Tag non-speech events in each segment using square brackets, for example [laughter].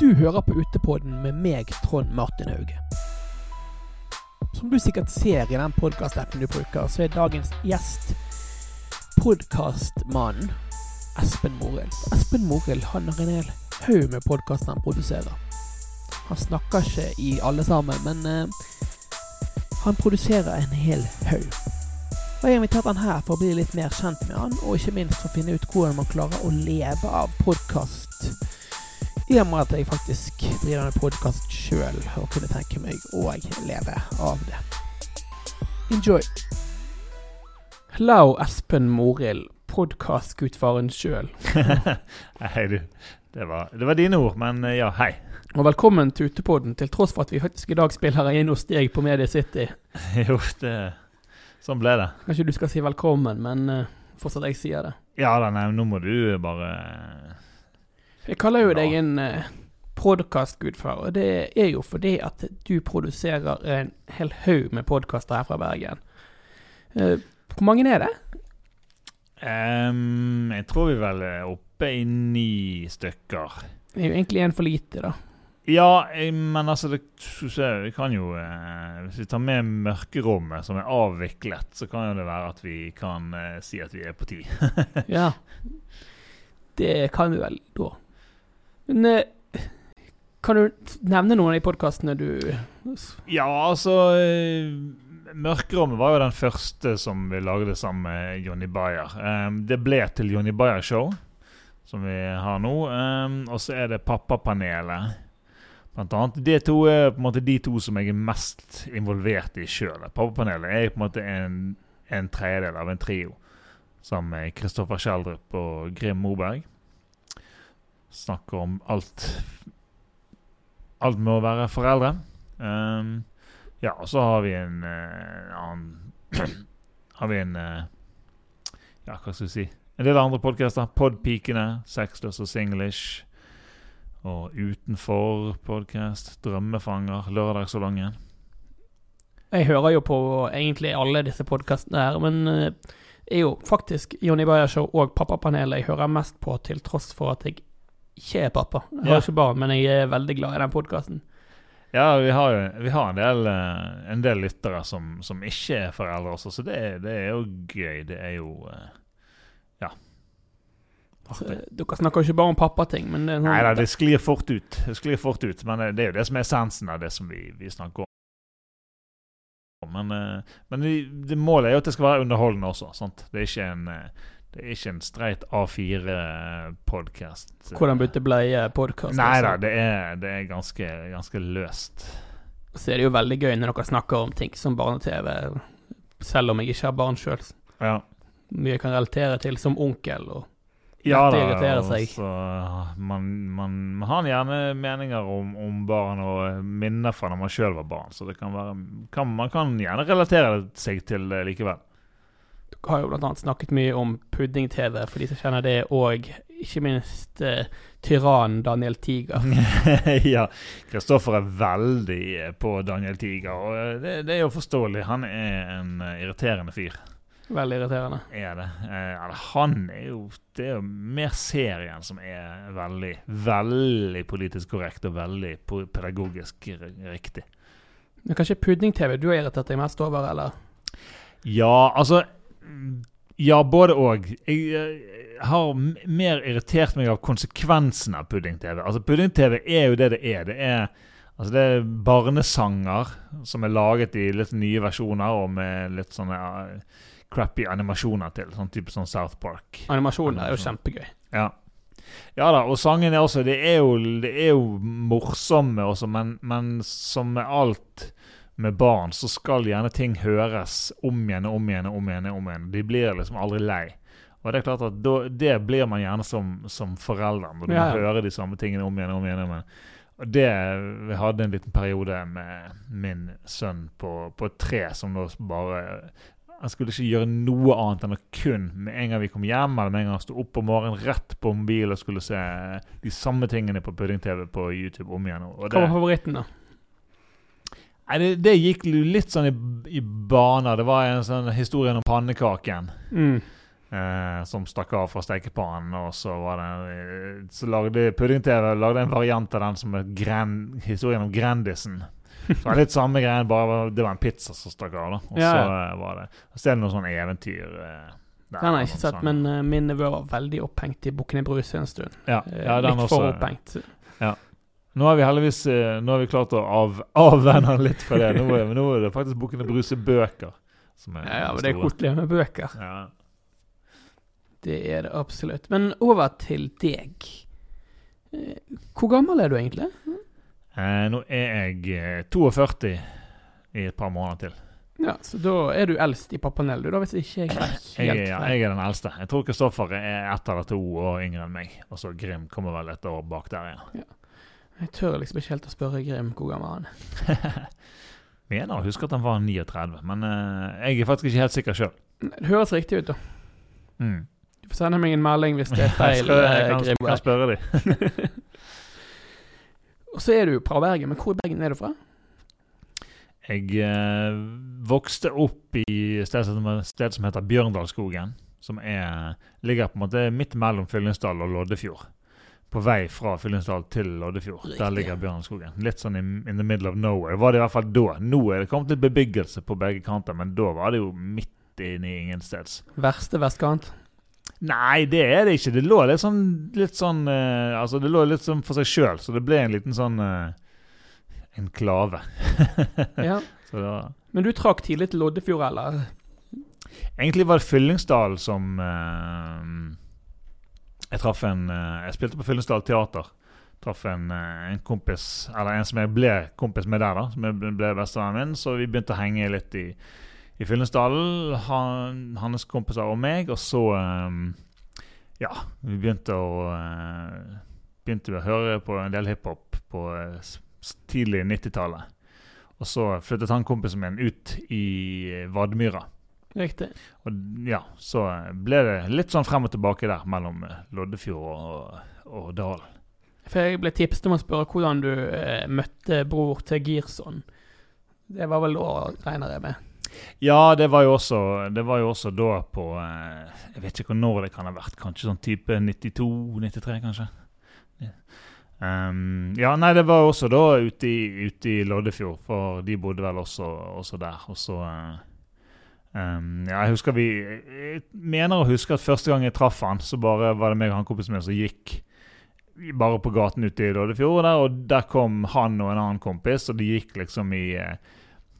Du hører på Utepodden med meg, Trond Martin Hauge. Som du sikkert ser i den podkastappen du bruker, så er dagens gjest podkastmannen Espen Morild. Espen Morild har en hel haug med podkaster han produserer. Han snakker ikke i alle sammen, men uh, han produserer en hel haug. Og Jeg har invitert han her for å bli litt mer kjent med han, og ikke minst for å finne ut hvordan man klarer å leve av podkast i og med at jeg faktisk driver med podkast sjøl og kunne tenke meg å leve av det. Enjoy. Hello, Espen Morild, podkastgudfaren sjøl. hei, [laughs] du. Det var, det var, dine ord, men eh, ja, hei. Og velkommen til Utepodden, til tross for at vi faktisk i dag spiller inn hos deg på Media City. [laughs] jo, det Sånn ble det. Kanskje du skal si velkommen, men uh, fortsatt jeg sier det. Ja da, nei, nå må du bare jeg kaller jo deg en uh, podkastgudfar, og det er jo fordi at du produserer en hel haug med podkaster her fra Bergen. Uh, hvor mange er det? Um, jeg tror vi vel er oppe i ni stykker. Det er jo egentlig en for lite, da. Ja, men altså det, Vi kan jo eh, Hvis vi tar med mørkerommet, som er avviklet, så kan jo det være at vi kan eh, si at vi er på ti. [laughs] ja. Det kan vi vel da. Men eh, kan du nevne noen av de podkastene du Ja, altså eh, Mørkerommet var jo den første som vi lagde sammen med Jonny Bayer. Um, det ble til Jonny Bayer Show, som vi har nå. Um, og så er det Pappapanelet. Blant annet. De to er på en måte de to som jeg er mest involvert i sjøl. Pappapanelet er på en måte en, en tredjedel av en trio sammen med Kristoffer Schjelderup og Grim Moberg snakker om alt Alt med å være foreldre. Um, ja, og så har vi en uh, annen [clears throat] Har vi en uh, Ja, hva skal vi si En del andre podkaster. Podpikene, Sexless og Singlish. Og Utenfor podkast. Drømmefanger, Lørdagssalongen. Jeg hører jo på egentlig alle disse podkastene her, men uh, er jo faktisk Jonny Bayer Show og Pappapanelet jeg hører mest på, til tross for at jeg ikke er pappa. Jeg har ja. ikke barn, men jeg er veldig glad i den podkasten. Ja, vi har, vi har en, del, eh, en del lyttere som, som, ikke er foreldre også, så det, det, er jo gøy. Det er jo eh, Ja. Dere snakker ikke bare om pappating, men det sånn Nei da, det sklir fort ut. Det sklir fort ut, Men det er jo det som er essensen av det som vi, vi snakker om. Men, eh, men det, målet er jo at det skal være underholdende også. Sant? Det er ikke en det er ikke en streit A4-podkast. Hvordan bytte bleie-podkast? Nei da, det er, det er ganske, ganske, løst. Så er det jo veldig gøy når dere snakker om ting som barne-TV, selv om jeg ikke har barn sjøl. Ja. Mye jeg kan relatere til som onkel. og ja da, altså, man, man, man, har gjerne meninger om, om, barn og minner fra når man sjøl var barn, så det kan være, kan, man kan gjerne relatere seg til det likevel har jo bl.a. snakket mye om pudding-TV, for de som kjenner det, og ikke minst uh, tyrannen Daniel Tiger. [laughs] ja, Kristoffer er veldig eh, på Daniel Tiger, og eh, det, det, er jo forståelig. Han er en uh, irriterende fyr. Veldig irriterende. Er det. Eh, han er jo Det er jo mer serien som er veldig, veldig politisk korrekt og veldig pedagogisk riktig. Men kanskje pudding-TV du har irritert deg mest over, eller? Ja, altså ja, både òg. Jeg, har mer irritert meg av konsekvensen av pudding-TV. Altså Pudding-TV er jo det det er. Det er, altså, det er barnesanger som er laget i litt nye versjoner og med litt sånne uh, crappy animasjoner til. Sånn type sånn South Park. Animasjoner er jo kjempegøy. Ja. Ja da, og sangene også. Det er jo, det er jo morsomme også, men, men som med alt med barn så skal gjerne ting høres om igjen og om igjen og om igjen. om igjen. De blir liksom aldri lei. Og Det er klart at da, det blir man gjerne som, som forelder, når du ja. hører de samme tingene om igjen og om igjen. Om igjen. Og det, Vi hadde en liten periode med min sønn på, på tre som da bare Han skulle ikke gjøre noe annet enn å kun med en gang vi kom hjem, eller med en gang han sto opp om morgenen, rett på mobilen og skulle se de samme tingene på pudding-TV på YouTube om igjen. Og det, Hva var favoritten, da? Nei, det, det, gikk litt sånn i, i baner. Det var en sånn historie om pannekaken. Mm. eh, som stakk av fra stekepannen. Og så var det eh, Så lagde Pudding-TV lagde en variant av den som er gren, historien om Grandisen. Så det var litt samme greien, bare det var en pizza som stakk av. da Og Ja, så eh, var det Så er det noe sånn eventyr. eh, der, Den har jeg ikke ikke sånn. sett, men uh, min nevø var veldig opphengt i Bukkene Bruse en stund. ja, ja, den Litt også, for opphengt. Nå har vi heldigvis eh, Nå har vi klart å av, avvenne han litt fra det. Nå er, nå er det faktisk Bukkene Bruse bøker. Som er Ja, ja, men det er koselig med bøker. Ja. Det er det absolutt. Men over til deg. Eh, Hvor gammel er du egentlig? Eh, nå er jeg eh, 42 i et par måneder til. Ja, Så da er du eldst i pappanellet, du da, hvis ikke jeg er helt jeg, ja, jeg er den eldste. Jeg tror Kristoffer er ett eller to år yngre enn meg. Og så Grim kommer vel et år bak der igjen. Jeg tør liksom ikke helt å spørre Grim hvor gammel han er. Mener å huske at han var 39, men uh, jeg er faktisk ikke helt sikker sjøl. Det høres riktig ut, da. Mm. Du får sende meg en melding hvis det er [laughs] Jeg, feil. skal, jeg eh, kan, Grim. kan spørre dem. [laughs] Og så er du fra Bergen, men hvor i Bergen er du fra? Jeg uh, vokste opp i et sted sted som heter Bjørndalsskogen. Som er, ligger på en måte midt mellom Fyllingsdal og Loddefjord. På vei fra Fyllingsdal til Loddefjord. Der ligger Bjørnskogen. Litt sånn in, in the middle of nowhere. Var det i hvert fall da. Nå er det kommet litt bebyggelse på begge kanter, men da var det jo midt inne i ingensteds. Verste vestkant? Nei, det er det ikke. Det lå litt sånn, litt sånn uh, Altså, det lå litt sånn for seg sjøl, så det ble en liten sånn uh, enklave. [laughs] Ja. var Men du trakk tidlig til Loddefjord, eller? Egentlig var det Fyllingsdal som eh, Jeg traff en eh, Jeg spilte på Fyllingsdal teater. Traff en, eh, en kompis, eller en som jeg ble kompis med der, da. Som jeg ble- bestevennen min. Så vi begynte å henge litt i, i Fyllingsdalen. Han, hans kompiser og meg. Og så um, Ja, vi begynte å uh, Begynte å høre på en del hiphop på s- tidlig 90-tallet. Og så flyttet han kompisen min ut i Vadmyra. Riktig. Og ja, så ble det litt sånn frem og tilbake der mellom eh, Loddefjord og, og Dalen. For jeg ble tipset om å spørre hvordan du eh, møtte bror til Girson. Det var vel da, regner jeg med. Ja, det var jo også, det var jo også da på eh, Jeg vet ikke når det kan ha vært. Kanskje sånn type 92-93, kanskje. Ja. Um, ja, nei, det var jo også da ute i, ute i Loddefjord, for de bodde vel også, også der. Og så eh, um, Ja, jeg husker vi Jeg mener å huske at første gang jeg traff han, så bare var det meg og han kompisen min som gikk bare på gaten ute i Loddefjord, der, og der kom han og en annen kompis, og de gikk liksom i eh,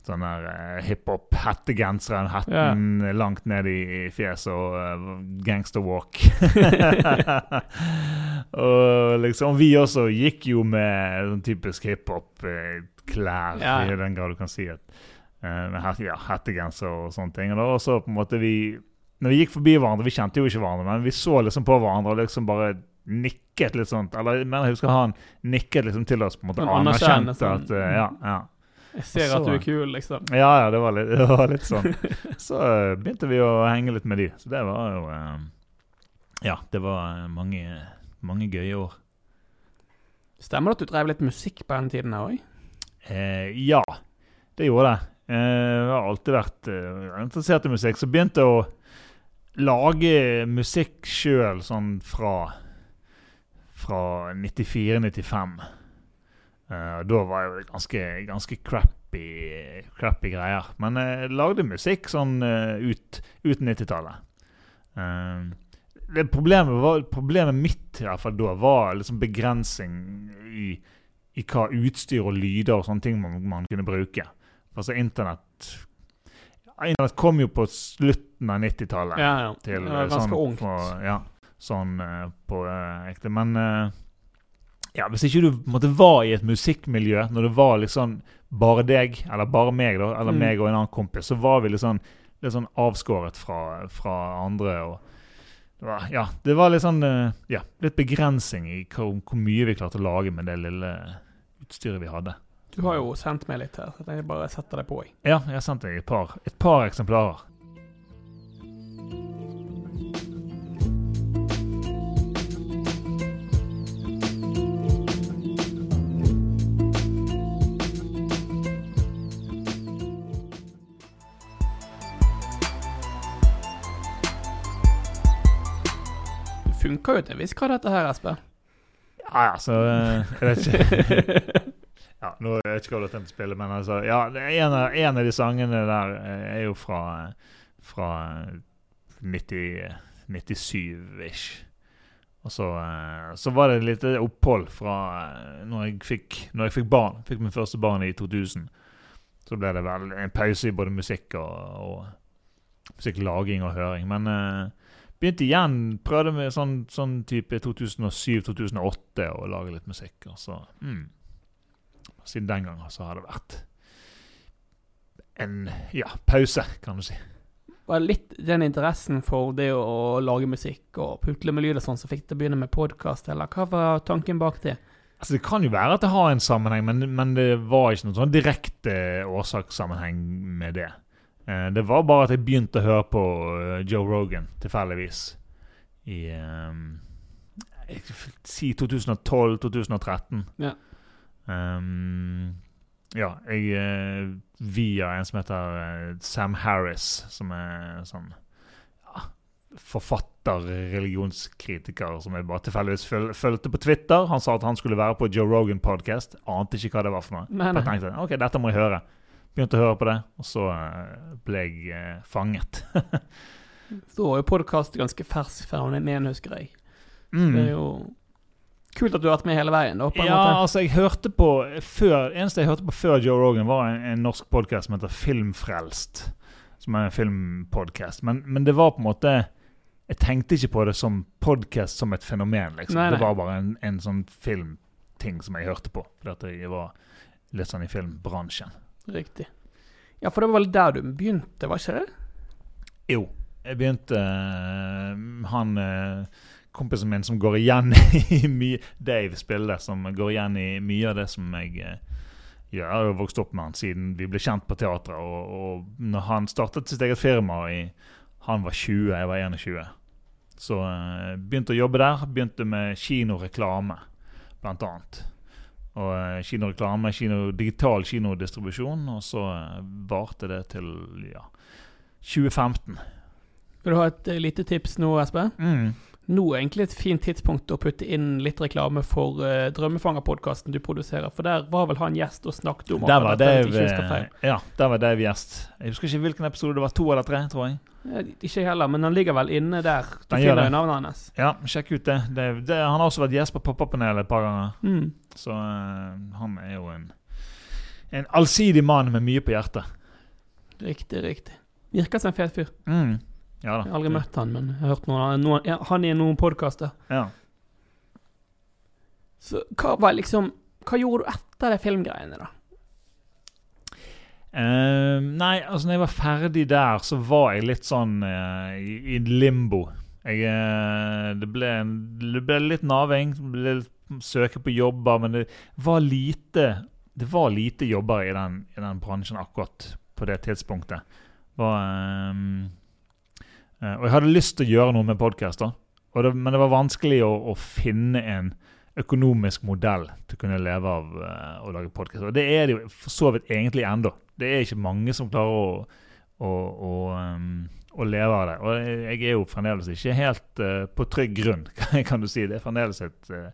sånn der uh, hiphop-hettegenseren, hetten langt ned i, i fjeset og uh, gangsterwalk. [laughs] og liksom Vi også gikk jo med sånn typisk hiphop-klær, yeah. i den grad du kan si at eh, med het, ja, hettegenser og sånne ting. Og så på en måte vi Når vi gikk forbi hverandre, vi kjente jo ikke hverandre, men vi så liksom på hverandre og liksom bare nikket litt sånt. Eller men jeg husker han nikket liksom til oss, på en måte anerkjente at sånn. eh, Ja, ja. Jeg ser Så- at du er kul, liksom. Ja, ja, det var litt, [laughs] det var litt sånn. [laughs] Så eh, begynte vi å henge litt med de. Så det var jo eh, Ja, det var eh, mange, mange gøye år. Stemmer det at du drev litt musikk på den tiden her òg? Eh, ja, det gjorde jeg. Eh, jeg har alltid vært eh, interessert i musikk. Så begynte jeg å lage musikk sjøl sånn fra Fra 94-95. Eh, da var jo det ganske, ganske crappy, crappy greier. Men jeg lagde musikk sånn eh, ut, ut 90-tallet. Eh, det problemet, var, problemet mitt i hvert fall da var liksom begrensning i, i hva utstyr og lyder og sånne ting man, man kunne bruke. Altså internett Internett kom jo på slutten av 90-tallet Ja, ja. til det var eh, ganske sånn ungt. På, ja, sånn eh, på eh, ekte. Men ja, hvis ikke du måtte, var i et musikkmiljø, når det var liksom bare deg, eller bare meg, da, eller Mm. meg og en annen kompis, så var vi litt sånn, litt sånn avskåret fra, fra andre. og det var, ja, det var litt sånn ja, litt begrensning i hvor, hvor mye vi klarte å lage med det lille utstyret vi hadde. Du har jo sendt meg litt her, så jeg tenkte bare setter deg på. Jeg. Ja, jeg har sendt deg et par, et par eksemplarer. funker jo til en viss grad, dette her, Espen. Ja, altså Jeg vet ikke. [laughs] ja, nå vet jeg ikke hva du har tenkt å spille, men altså Ja, en av, en av de sangene der eh, er jo fra, fra 97-ish. Og så, eh, så var det et lite opphold fra eh, når jeg fikk, når jeg fikk barn. Fikk min første barn i 2000. Så ble det vel en pause i både musikk og, og musikklaging og høring. Men uh, begynte igjen, prøvde med sånn, sånn type 2007-2008 å lage litt musikk. Og så, mm. Siden den gangen så har det vært en ja, pause, kan du si. Var det litt den interessen for det å lage musikk og putle med lyd og sånn som fikk deg til å begynne med podkast, eller hva var tanken bak det? Altså Det kan jo være at det har en sammenheng, men, men det var ikke noen sånn direkte årsakssammenheng med det. Eh, det var bare at jeg begynte å høre på eh, Joe Rogan tilfeldigvis i um, Si 2012-2013. Ja. Um, ja, jeg eh, Via en som heter eh, Sam Harris, som er sånn ja, forfatter, religionskritiker, som jeg bare tilfeldigvis føl fulgte på Twitter. Han sa at han skulle være på Joe Rogan podcast. Ante ikke hva det var for noe. Nei, nei. Jeg tenkte ok, dette må jeg høre. Begynte å høre på det, og så eh, ble jeg fanget. [laughs] Så var jo podkast ganske fersk fenomen, husker jeg. Mm. Det er jo kult at du har vært med hele veien, da, på en Ja, måte. altså jeg hørte på før, eneste jeg hørte på før Joe Rogan, var en, en norsk podkast som heter Filmfrelst. Som er en filmpodkast. Men, men det var på en måte Jeg tenkte ikke på det som podkast som et fenomen. liksom. Nei, nei. Det var bare en, en sånn filmting som jeg hørte på. Fordi jeg var litt sånn i filmbransjen. Riktig. Ja, for det var vel der du begynte, var ikke det? Jo. Jeg begynte eh, Han eh, kompisen min som går igjen [laughs] i mye Dave Spille, som går igjen i mye av det som jeg eh, gjør. Jeg har vokst opp med han siden vi ble kjent på teatret. Og, og når han startet sitt eget firma i Han var 20, jeg var 21. Så uh, begynte å jobbe der. Begynte med kinoreklame, blant annet. Og eh, kinoreklame, kino, digital kinodistribusjon. Og så varte det til ja, 2015. Vil du ha et lite tips nå, Espen? Mm. Nå er egentlig et fint tidspunkt å putte inn litt reklame for uh, Drømmefanger-podkasten du produserer, for der var vel han gjest og snakket om Der var Dave, ja, der var Dave gjest. Jeg husker ikke hvilken episode det var. To eller tre, tror jeg. Ja, Ikke heller, men han ligger vel inne der. Du Han finner jo navnet hans. Ja, sjekk ut det. det, det han har også vært gjest på Pop-Up-panelet et par ganger. Mm. Så uh, han er jo en, en allsidig mann med mye på hjertet. Riktig, riktig. Virker som en fet fyr. Mm. Ja. Jeg har aldri møtt han, men jeg har hørt noen, noen, Han er i noen podkaster. Ja. Så hva var liksom Hva gjorde du etter de filmgreiene, da? Uh, nei, altså når jeg var ferdig der, så var jeg litt sånn uh, i, i limbo. Jeg, uh, det, ble, det ble litt naving, ble søke på jobber, men det var lite Det var lite jobber i den, i den bransjen akkurat på det tidspunktet. Var, ehm, eh, og jeg hadde lyst til å gjøre noe med podkaster, men det var vanskelig å, å finne en økonomisk modell til å kunne leve av eh, å lage podkast. Og det er det jo for så vidt egentlig ennå. Det er ikke mange som klarer å, å, å, um, å leve av det. Og jeg er jo fremdeles ikke helt uh, på trygg grunn, [laughs] kan du si. Det er fremdeles et uh,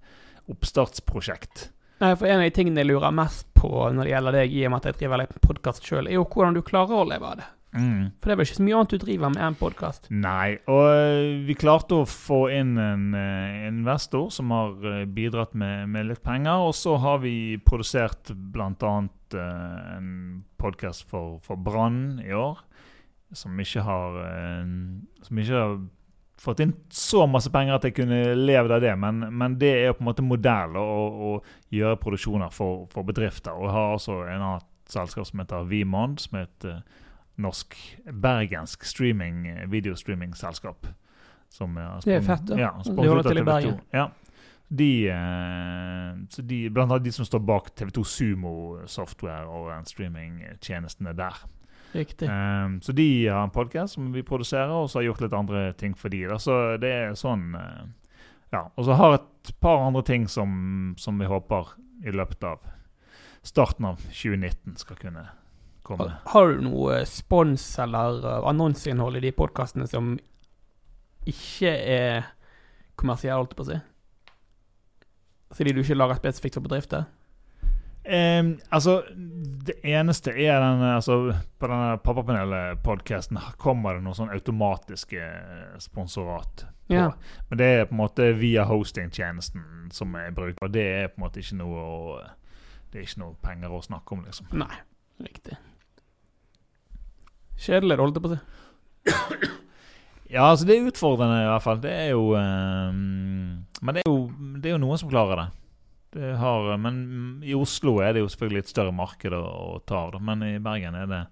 oppstartsprosjekt. Nei, for En av de tingene jeg lurer mest på når det gjelder deg, i og med at jeg driver litt podkast sjøl, er jo hvordan du klarer å leve av det. Mm. For det er vel ikke så mye annet du driver med enn podkast? Nei, og eh, vi klarte å få inn en eh, investor som har eh, bidratt med, med litt penger. Og så har vi produsert bl.a. En podkast for, for Brann i år. Som ikke har Som ikke har fått inn så masse penger at jeg kunne levd av det. Men, men det er på en måte modell å, å gjøre produksjoner for, for bedrifter. Og jeg har altså en annet selskap som heter Vimond, som er et eh, norsk, bergensk streaming, videostreamingselskap. Som er Det er fett, da. Ja, De holder til i Bergen. Ja. De, eh, så de, blant annet de som står bak TV2 Sumo Software og streamingtjenestene der. Riktig. Um, så de har en podkast som vi produserer, og så har gjort litt andre ting for de. Da. Så det er sånn eh, Ja. Og så har et par andre ting som, som vi håper i løpet av starten av 2019 skal kunne komme. Har, har du noe spons eller uh, annonseinnhold i de podkastene som ikke er kommersielle, holdt jeg på å si? Fordi du ikke lager spesifikt for bedrifter? Um, altså, det eneste er den altså, På denne Pappapanelet-podkasten kommer det noen sånn automatiske sponsorat. På. Ja. Men det er på en måte via hostingtjenesten som jeg bruker. Og det er på en måte ikke noe å, Det er ikke noe penger å snakke om, liksom. Nei, riktig. Kjedelig, holdt jeg på å si. Ja, altså det er utfordrende i hvert fall. Det er jo um, Men det er jo, det er jo noen som klarer det. det har, men i Oslo er det jo selvfølgelig et større marked å, å ta av. Men i Bergen er det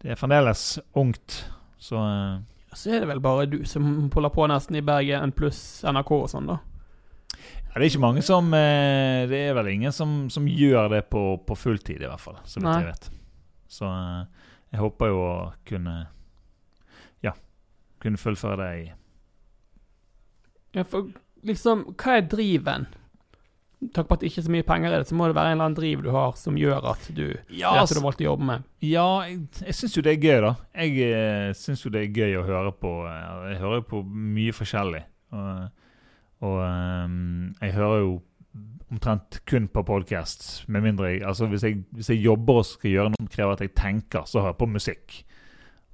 Det er fremdeles ungt. Så uh, Så er det vel bare du som holder på nesten i Bergen, pluss NRK og sånn, da. ja, det er ikke mange som uh, Det er vel ingen som, som gjør det på, på fulltid, i hvert fall. Så vidt Nei. jeg vet. Så uh, jeg håper jo å kunne Ja, kunne fullføre det i Ja, for liksom, hva er driven? Takk på at det ikke er så mye penger i det, så må det være en eller annen driv du har som gjør at du Ja, det du valgte å jobbe med. Ja, jeg, jeg syns jo det er gøy, da. Jeg eh, syns jo det er gøy å høre på eh, Jeg hører jo på mye forskjellig. Og, og eh, jeg hører jo omtrent kun på podkast, med mindre jeg Altså hvis jeg, hvis jeg jobber og skal gjøre noe som krever at jeg tenker, så hører jeg på musikk.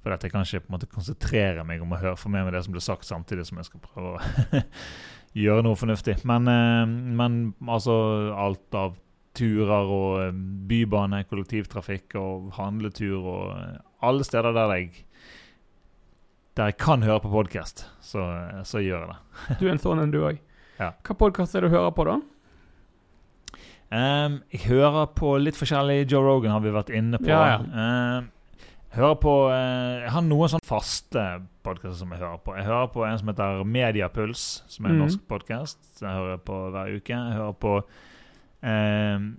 For at jeg kan ikke på en måte konsentrere meg om å høre for meg med det som blir sagt, samtidig som jeg skal prøve å [laughs] gjøre noe fornuftig. Men, eh, men altså alt av turer og eh, bybane, kollektivtrafikk og handletur og eh, alle steder der jeg der jeg kan høre på podkast, så, så gjør jeg det. Du er en sånn en, du òg. Ja. Hva podkast er det du hører på, da? Ehm, jeg hører på litt forskjellig. Joe Rogan har vi vært inne på. Ja, ja. Ehm, hører på uh, Jeg har noen sånn faste podkaster som jeg hører på. Jeg hører på en som heter Mediapuls, som er en mm. norsk podkast. Jeg hører på hver uke. Jeg hører på ehm,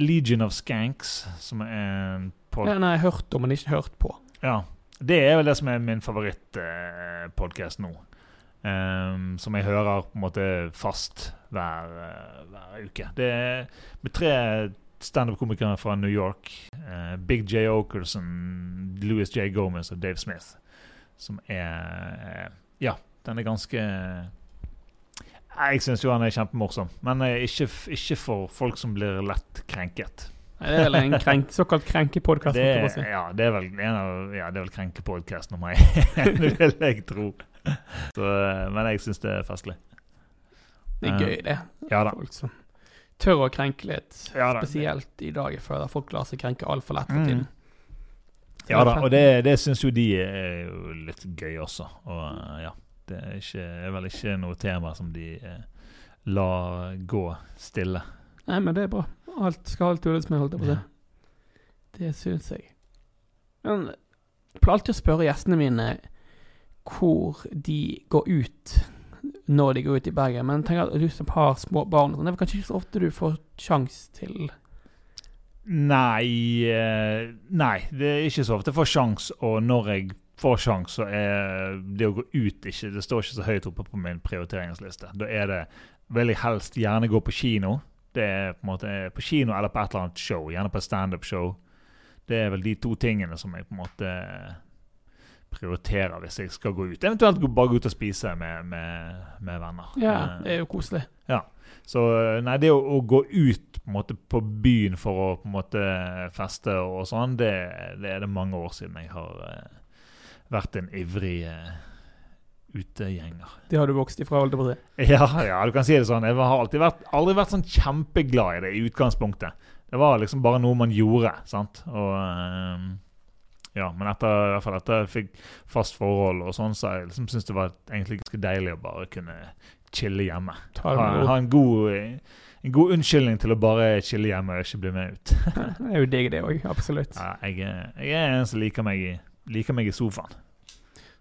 Legion of Skanks, som er en pod Ja, nei, jeg har hørt om, men ikke hørt på. Ja. Det er vel det som er min favorittpodkast nå. Um, som jeg hører på en måte fast hver, eh, hver uke. Det er med tre standup-komikere fra New York. Uh, Big J. Okerson, Louis J. Gomez og Dave Smith. Som er uh, Ja, den er ganske Jeg syns jo han er kjempemorsom, men ikke, ikke for folk som blir lett krenket. Nei, Det er vel en krenk, såkalt krenkepodkast. Si. ja, det er vel en av Ja, det er vel krenkepodkast nummer én, [laughs] vil jeg tro. Så, men jeg syns det er festlig. Det er gøy, det. Ja da. Folk som tør å krenke litt. Ja da. Spesielt i dag. Jeg føler folk lar seg krenke altfor lett for Mm. tiden. Så Ja da, og det, det syns jo de er jo litt gøy også. Og eh, ja, det er, ikke, er vel ikke noe tema som de eh, lar gå stille. Nei, men det er bra. Alt skal alt tulles med, holdt jeg på å si. Det syns jeg. Men jeg pleier alltid å spørre gjestene mine hvor de går ut når de går ut i Bergen. Men tenk at du som har små barn, sånn, det er kanskje ikke så ofte du får sjans til Nei eh, Nei, det er ikke så ofte jeg får sjans, og når jeg får sjans, så er det å gå ut ikke Det står ikke så høyt oppe på min prioriteringsliste. Da er det vil jeg helst gjerne gå på kino. Det er på en måte på kino eller på et eller annet show. Gjerne på et standup-show. Det er vel de to tingene som jeg på en måte prioriterer hvis jeg skal gå ut. Eventuelt bare gå ut og spise med, med, med venner. Ja, Eh, det er jo koselig. Ja. så nei, det å, å gå ut på, måte, på byen for å på en måte feste og sånn, det, det er det mange år siden jeg har uh, vært en ivrig uh, utegjenger. Det har du vokst ifra, holdt jeg på. [laughs] Ja, ja, du kan si det sånn. Jeg har alltid vært, aldri vært sånn kjempeglad i det i utgangspunktet. Det var liksom bare noe man gjorde, sant. Og eh, ja, men etter, i hvert fall etter jeg fikk fast forhold og sånn, så jeg liksom syntes det var egentlig ganske deilig å bare kunne chille hjemme ha, ha en, god, en god unnskyldning til å bare chille hjemme og ikke bli med ut. [laughs] Det er jo digg, det òg. Absolutt. Ja, jeg, jeg er en som liker meg, i, liker meg i sofaen.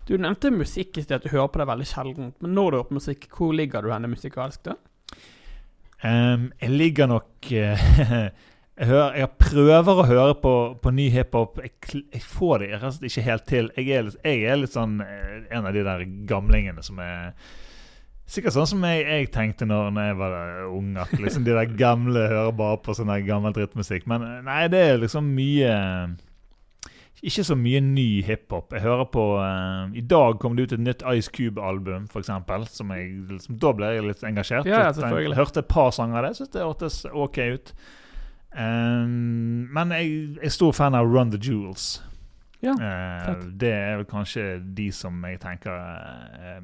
Du nevnte musikk i sted, at du hører på det veldig sjeldent. Men når du hører på musikk, hvor ligger du henne musikalsk, da? Um, jeg ligger nok eh, [laughs] jeg, hører, jeg prøver å høre på, på ny hiphop. Jeg, jeg får det jeg ikke helt til. Jeg er, litt- jeg er litt sånn eh, en av de der gamlingene som er Sikkert sånn som jeg, tenkte når, når jeg var ung, at liksom de der gamle hører bare på sånn der gammel drittmusikk. Men eh, nei, det er liksom mye ikke så mye ny hiphop. Jeg hører på uh, I dag kom det ut et nytt Ice Cube-album, eksempel, som jeg, liksom, Da ble jeg litt engasjert. Ja, ja, Jeg hørte et par sanger av det, syntes det hørtes OK ut. Um, men jeg jeg er stor fan av Run the Jewels. Ja, uh, det er vel kanskje de som jeg tenker uh,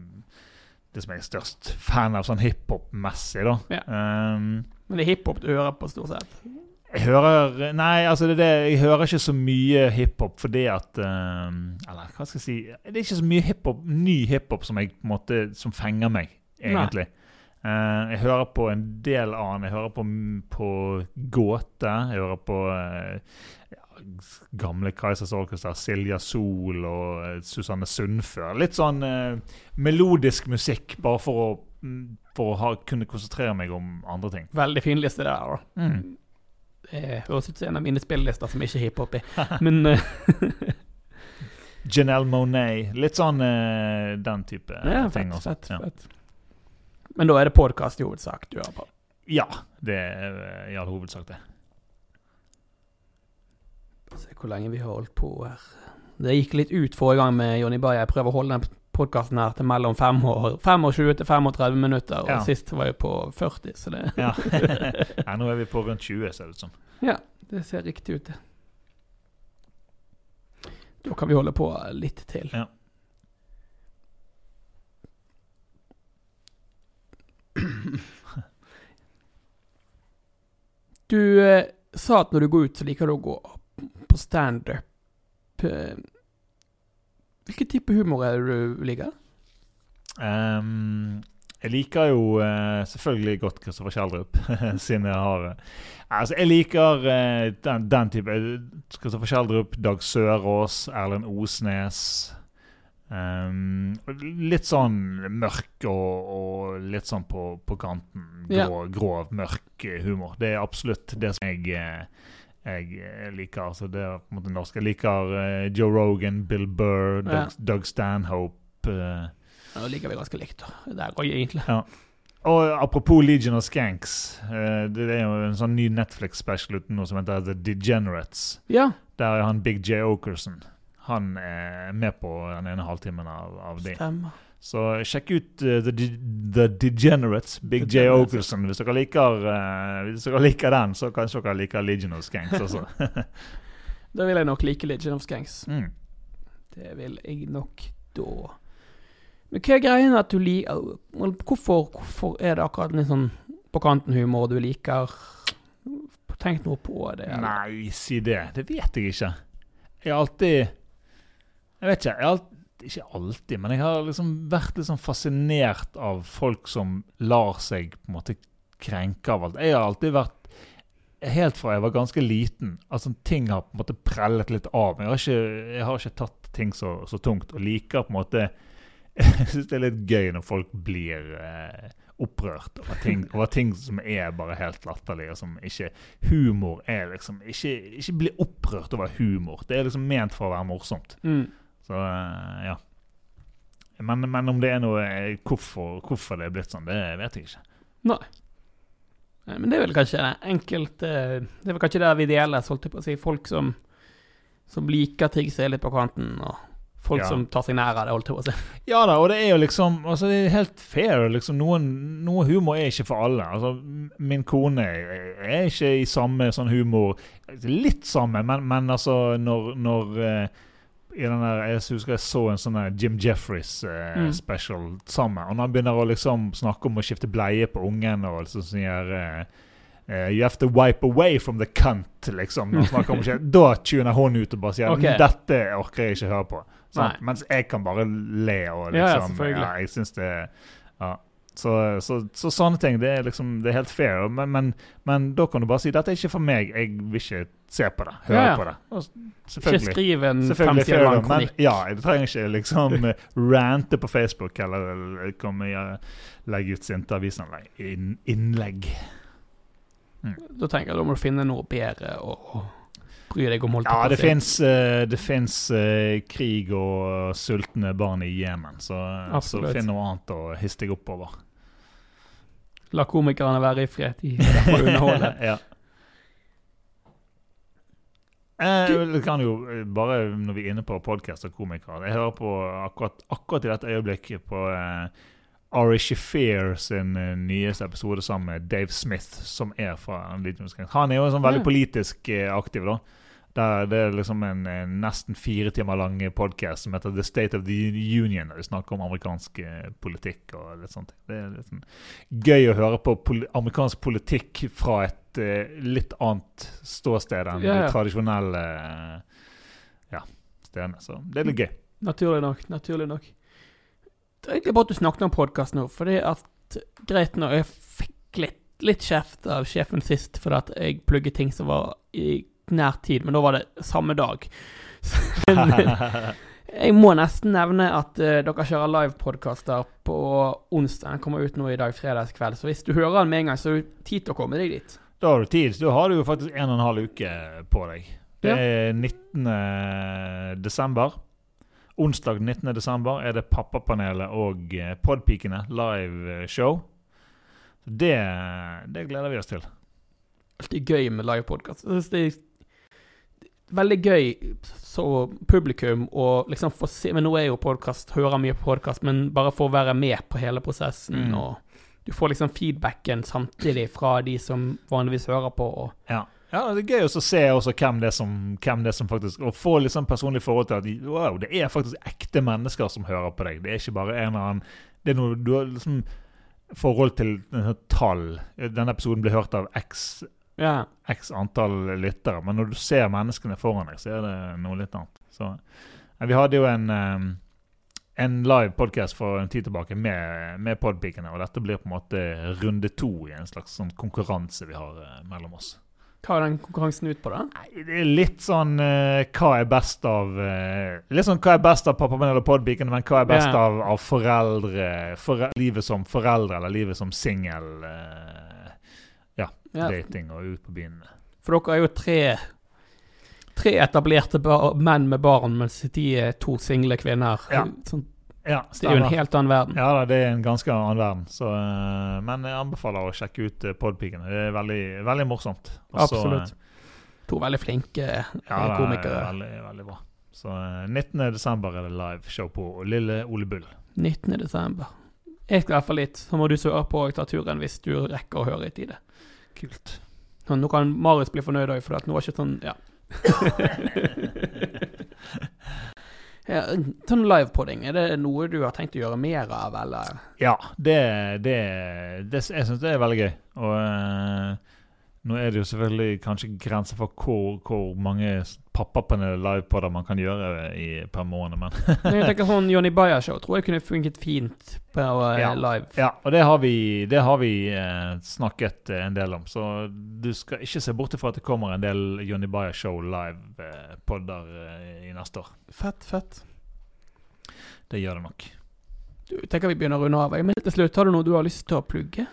Det som jeg er størst fan av sånn hiphop-messig, da. Ja. Um, Men det er hiphop du hører på, stort sett. jeg hører Nei, altså det det, jeg hører ikke så mye hiphop fordi at eh, Eller hva skal jeg si Det er ikke så mye hiphop, ny hiphop som jeg måte Som fenger meg, egentlig. Eh, jeg hører på en del annen. Jeg hører på, på Gåte. Jeg hører på uh, ja, gamle Kaizers Orchestra, Silja Sol og uh, Susanne Sundfør. Litt sånn melodisk musikk, bare for å, mm, for å ha, kunne konsentrere meg om andre ting. Veldig fin liste det der. Mm. Det høres ut som en av mine spillelister som ikke er hiphop i. [laughs] Men Janelle Monet. Litt sånn den type ja, ting. fett, også. fett, Ja. Men da er det podkast i hovedsak du hører på. ja, det er eh, i all hovedsak det. Se hvor lenge vi har holdt på her. Det gikk litt ut forrige gang med Jonny Bayer. Jeg prøver å holde den podkasten her til mellom fem og 25 til 35 minutter, og Ja. sist var jeg på 40, så det, Ja. [laughs] ja, nå er vi på rundt 20, ser det ut som. Ja, det ser riktig ut, det. Da kan vi holde på litt til. Ja. Du eh, sa at når du går ut, så liker du å gå på standup. Eh, Hvilken type humor er det du liker? Um, jeg liker jo uh, selvfølgelig godt Kristoffer Kjeldrup, [laughs] siden jeg har uh, Altså, jeg liker uh, den, den type Kristoffer Kjeldrup, Dag Sørås, Erlend Osnes. Og litt sånn mørk og, og litt sånn på, på kanten. Grå, grov, mørk eh, humor. Det er absolutt det som jeg eh, jeg eh, liker altså det er på en måte norsk. Jeg liker Joe Rogan, Bill Burr, Doug, Ja. Doug Stanhope. Ja, det liker vi ganske likt. Det går egentlig. Ja. Og apropos Legion of Skanks. det er jo en sånn ny Netflix-special uten noe som heter The Degenerates. Ja, Der er han Big J. Okerson. Han er med på den ene halvtimen av, av det. stemmer. Så sjekk ut uh, The, The Degenerates, Big J. Degenerates. Okerson. Hvis dere liker, eh, hvis dere liker den, så kanskje dere liker Legion of Skanks også. [laughs] Da vil jeg nok like Legion of Skanks. [laughs] mm. Det vil jeg nok da. Men hva er greien at du liker hvorfor, hvorfor er det akkurat litt sånn på kanten-humor du liker? Tenk noe på det. eller? Nei, si det. Det vet jeg ikke. Jeg har alltid Jeg vet ikke. Jeg alt, ikke alltid, men jeg har liksom vært litt sånn fascinert av folk som lar seg på en måte krenke av alt. Jeg har alltid vært Helt fra jeg var ganske liten, altså ting har på en måte prellet litt av. Jeg har ikke, jeg har ikke tatt ting så, så tungt, og liker på en måte [laughs] Jeg syns det er litt gøy når folk blir eh, opprørt over ting, over ting som er bare helt latterlige, som ikke Humor er liksom Ikke, ikke bli opprørt over humor. Det er liksom ment for å være morsomt. Mm. Så eh, ja. Men, men om det er noe eh, hvorfor, hvorfor det er blitt sånn, det vet jeg ikke. Nei, Men det er vel kanskje enkelt eh, Det er vel kanskje det vi deler, holdt jeg på å si. Folk som, som liker ting som er litt på kanten, og folk Ja. som tar seg nær av det, holdt jeg på å si. Ja da, og det er jo liksom altså Det er helt fair. liksom Noen, Noe humor er ikke for alle. Altså Min kone er ikke i samme sånn humor Litt samme, men, men altså når, når i den der, Jeg husker jeg så en sånn Jim Jeffries eh, Mm. special sammen. Og når han begynner å liksom snakke om å skifte bleie på ungen og liksom sier eh, eh, You have to wipe away from the cunt, liksom. Om [laughs] da tuner hun ut og bare sier okay. Dette orker jeg ikke høre på. Mens jeg kan bare le og Ja, ja, liksom selvfølgelig. ja, Jeg syns det Ja. Så, så, så sånne ting, det er liksom Det er helt fair. Men, men, men da kan du bare si dette er ikke for meg. Jeg vil ikke se på det. Høre Ja, ja. på det. Og selvfølgelig, Ikke skriv en Selvfølgelig fem sider fair, lang men kronikk. ja, jeg trenger ikke liksom eh, rante på Facebook eller, eller komme og legge ut sinte avisinnlegg. Inn, innlegg. Da tenker jeg da må du finne noe bedre å bry deg om. Ja, det fins det finnes, eh, krig og sultne barn i Jemen, så, så finn noe annet å hisse deg oppover. La komikerne være i fred. De er der for å [laughs] underholde. ja. Eh, kan jo eh, bare når vi er inne på podkast og komikere Jeg hører på akkurat, akkurat i dette øyeblikket på eh, Ari Shafir sin uh, nyeste episode sammen med Dave Smith, som er fra liten. Han er jo sånn veldig politisk uh, aktiv, da. Der det er liksom en, en nesten fire timer lang podkast som heter The State of the Union. Der vi snakker om amerikansk eh, politikk og litt sånt. Det er litt sånn gøy å høre på pol amerikansk politikk fra et uh, litt annet ståsted enn Ja, ja. de tradisjonelle uh, ja, stedene. Så det er litt gøy. Naturlig nok. Naturlig nok. Det er egentlig bare at du snakket om podkast nå, fordi at Greit nå, jeg fikk litt, litt kjeft av sjefen sist fordi at jeg plugget ting som var i nær tid, men da var det samme dag. Men [laughs] jeg må nesten nevne at uh, dere kjører livepodkaster på onsdag. Den kommer ut nå i dag, fredagskveld. Så hvis du hører den med en gang, så er det tid til å komme deg dit. Da har du tid. Da har du jo faktisk en og en halv uke på deg. Det er 19. desember. Onsdag 19. desember er det Pappapanelet og eh, Podpikene live eh, show. Det, det gleder vi oss til. alltid gøy med livepodkast. Det veldig gøy så publikum å liksom få se Men nå er jo podkast, hører mye på podkast, men bare få være med på hele prosessen, Mm. og du får liksom feedbacken samtidig fra de som vanligvis hører på. Og, Ja. ja, det er gøy å se også hvem det er som, hvem det er som faktisk Og få litt sånn personlig forhold til at wow, det er faktisk ekte mennesker som hører på deg. Det er ikke bare en eller annen Det er noe du har liksom forhold til tall. Denne episoden ble hørt av x ja. x antall lyttere, men når du ser menneskene foran deg, så er det noe litt annet. Så, eh, vi hadde jo en, en live podcast for en tid tilbake med, med podpikene, og dette blir på en måte runde to i en slags sånn konkurranse vi har eh, mellom oss. Hva er den konkurransen ut på, da? Nei, det er litt sånn uh, hva er best av uh, Litt sånn hva er best av pappa min og podpikene, men hva er best yeah. av, av foreldre, fore, Livet som foreldre eller livet som singel. Eh, Ja, dating og ut på byen. for dere er jo tre Tre etablerte menn med barn, mens de er to single kvinner. Ja. Sånn, Ja, det er jo en helt annen verden. Ja det er en ganske annen verden. Så, eh, men jeg anbefaler å sjekke ut uh, Det er veldig, veldig morsomt. Også, Absolutt. To veldig flinke eh, eh, Ja, er komikere. veldig, veldig bra. Så eh, 19. desember er det live show på Lille Ole Bull. 19. desember. Jeg skal i hvert fall litt. Så må du sørge på å ta turen hvis du rekker å høre i tide. Kult. Nå kan Marius bli fornøyd òg, for at nå er ikke sånn Ja. [laughs] ja sånn livepodding, er det noe du har tenkt å gjøre mer av, eller? Ja, det, det, det Jeg syns det er veldig gøy. Og eh, nå er det jo selvfølgelig kanskje grenser for hvor, hvor mange pappapanel livepodder man kan gjøre i, per måned, men [laughs] Men jeg tenker sånn Johnny Bayer-show tror jeg kunne funket fint på eh, Ja. live. Ja, og det har vi, det har vi eh, snakket eh, en del om. Så du skal ikke se bort fra at det kommer en del Johnny Bayer Show live-podder eh, i neste år. Fett, fett. Det gjør det nok. Du tenker vi begynner å runde av. Men til slutt, har du noe du har lyst til å plugge?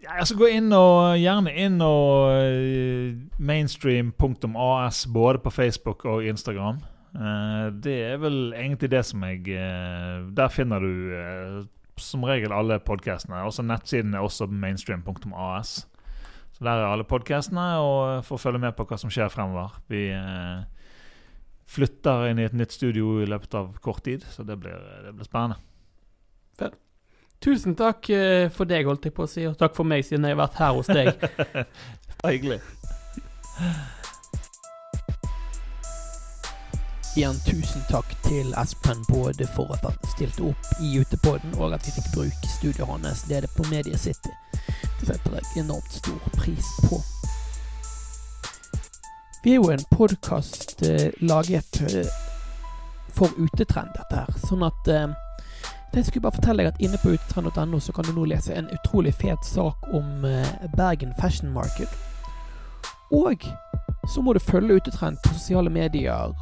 Ja, altså Gå inn og gjerne inn og eh, mainstream.as både på Facebook og Instagram. Eh, det er vel egentlig det som jeg eh, Der finner du som regel alle podkastene. Også nettsiden er også mainstream.as. Så der er alle podkastene, og får følge med på hva som skjer fremover. Vi flytter inn i et nytt studio i løpet av kort tid, så det blir, det blir spennende. Tusen takk eh, for deg, holdt jeg på å si, og takk for meg, siden jeg har vært her hos deg. [laughs] Hyggelig. Igjen tusen takk til Espen både for at han stilte opp i Utepodden, og at vi fikk bruke studioet hans nede på Media City. Det setter jeg enormt stor pris på. Vi er jo en podkast eh, laget eh, for utetrend, dette her. Sånn at eh, jeg skulle bare fortelle deg at inne på utetrend.no så kan du nå lese en utrolig fet sak om eh, Bergen Fashion Market. Og så må du følge Utetrend på sosiale medier.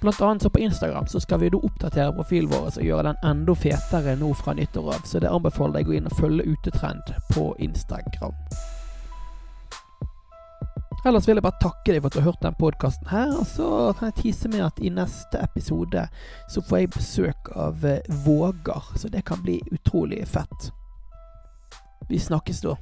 Blant annet så på Instagram så skal vi da oppdatere profilen vår og gjøre den enda fetere nå fra nyttår av. Så det anbefaler jeg å gå inn og følge Utetrend på Instagram. Ellers vil jeg bare takke deg for at du har hørt den podkasten her. Og så kan jeg tise med at i neste episode så får jeg besøk av eh, Vågar. Så det kan bli utrolig fett. Vi snakkes da.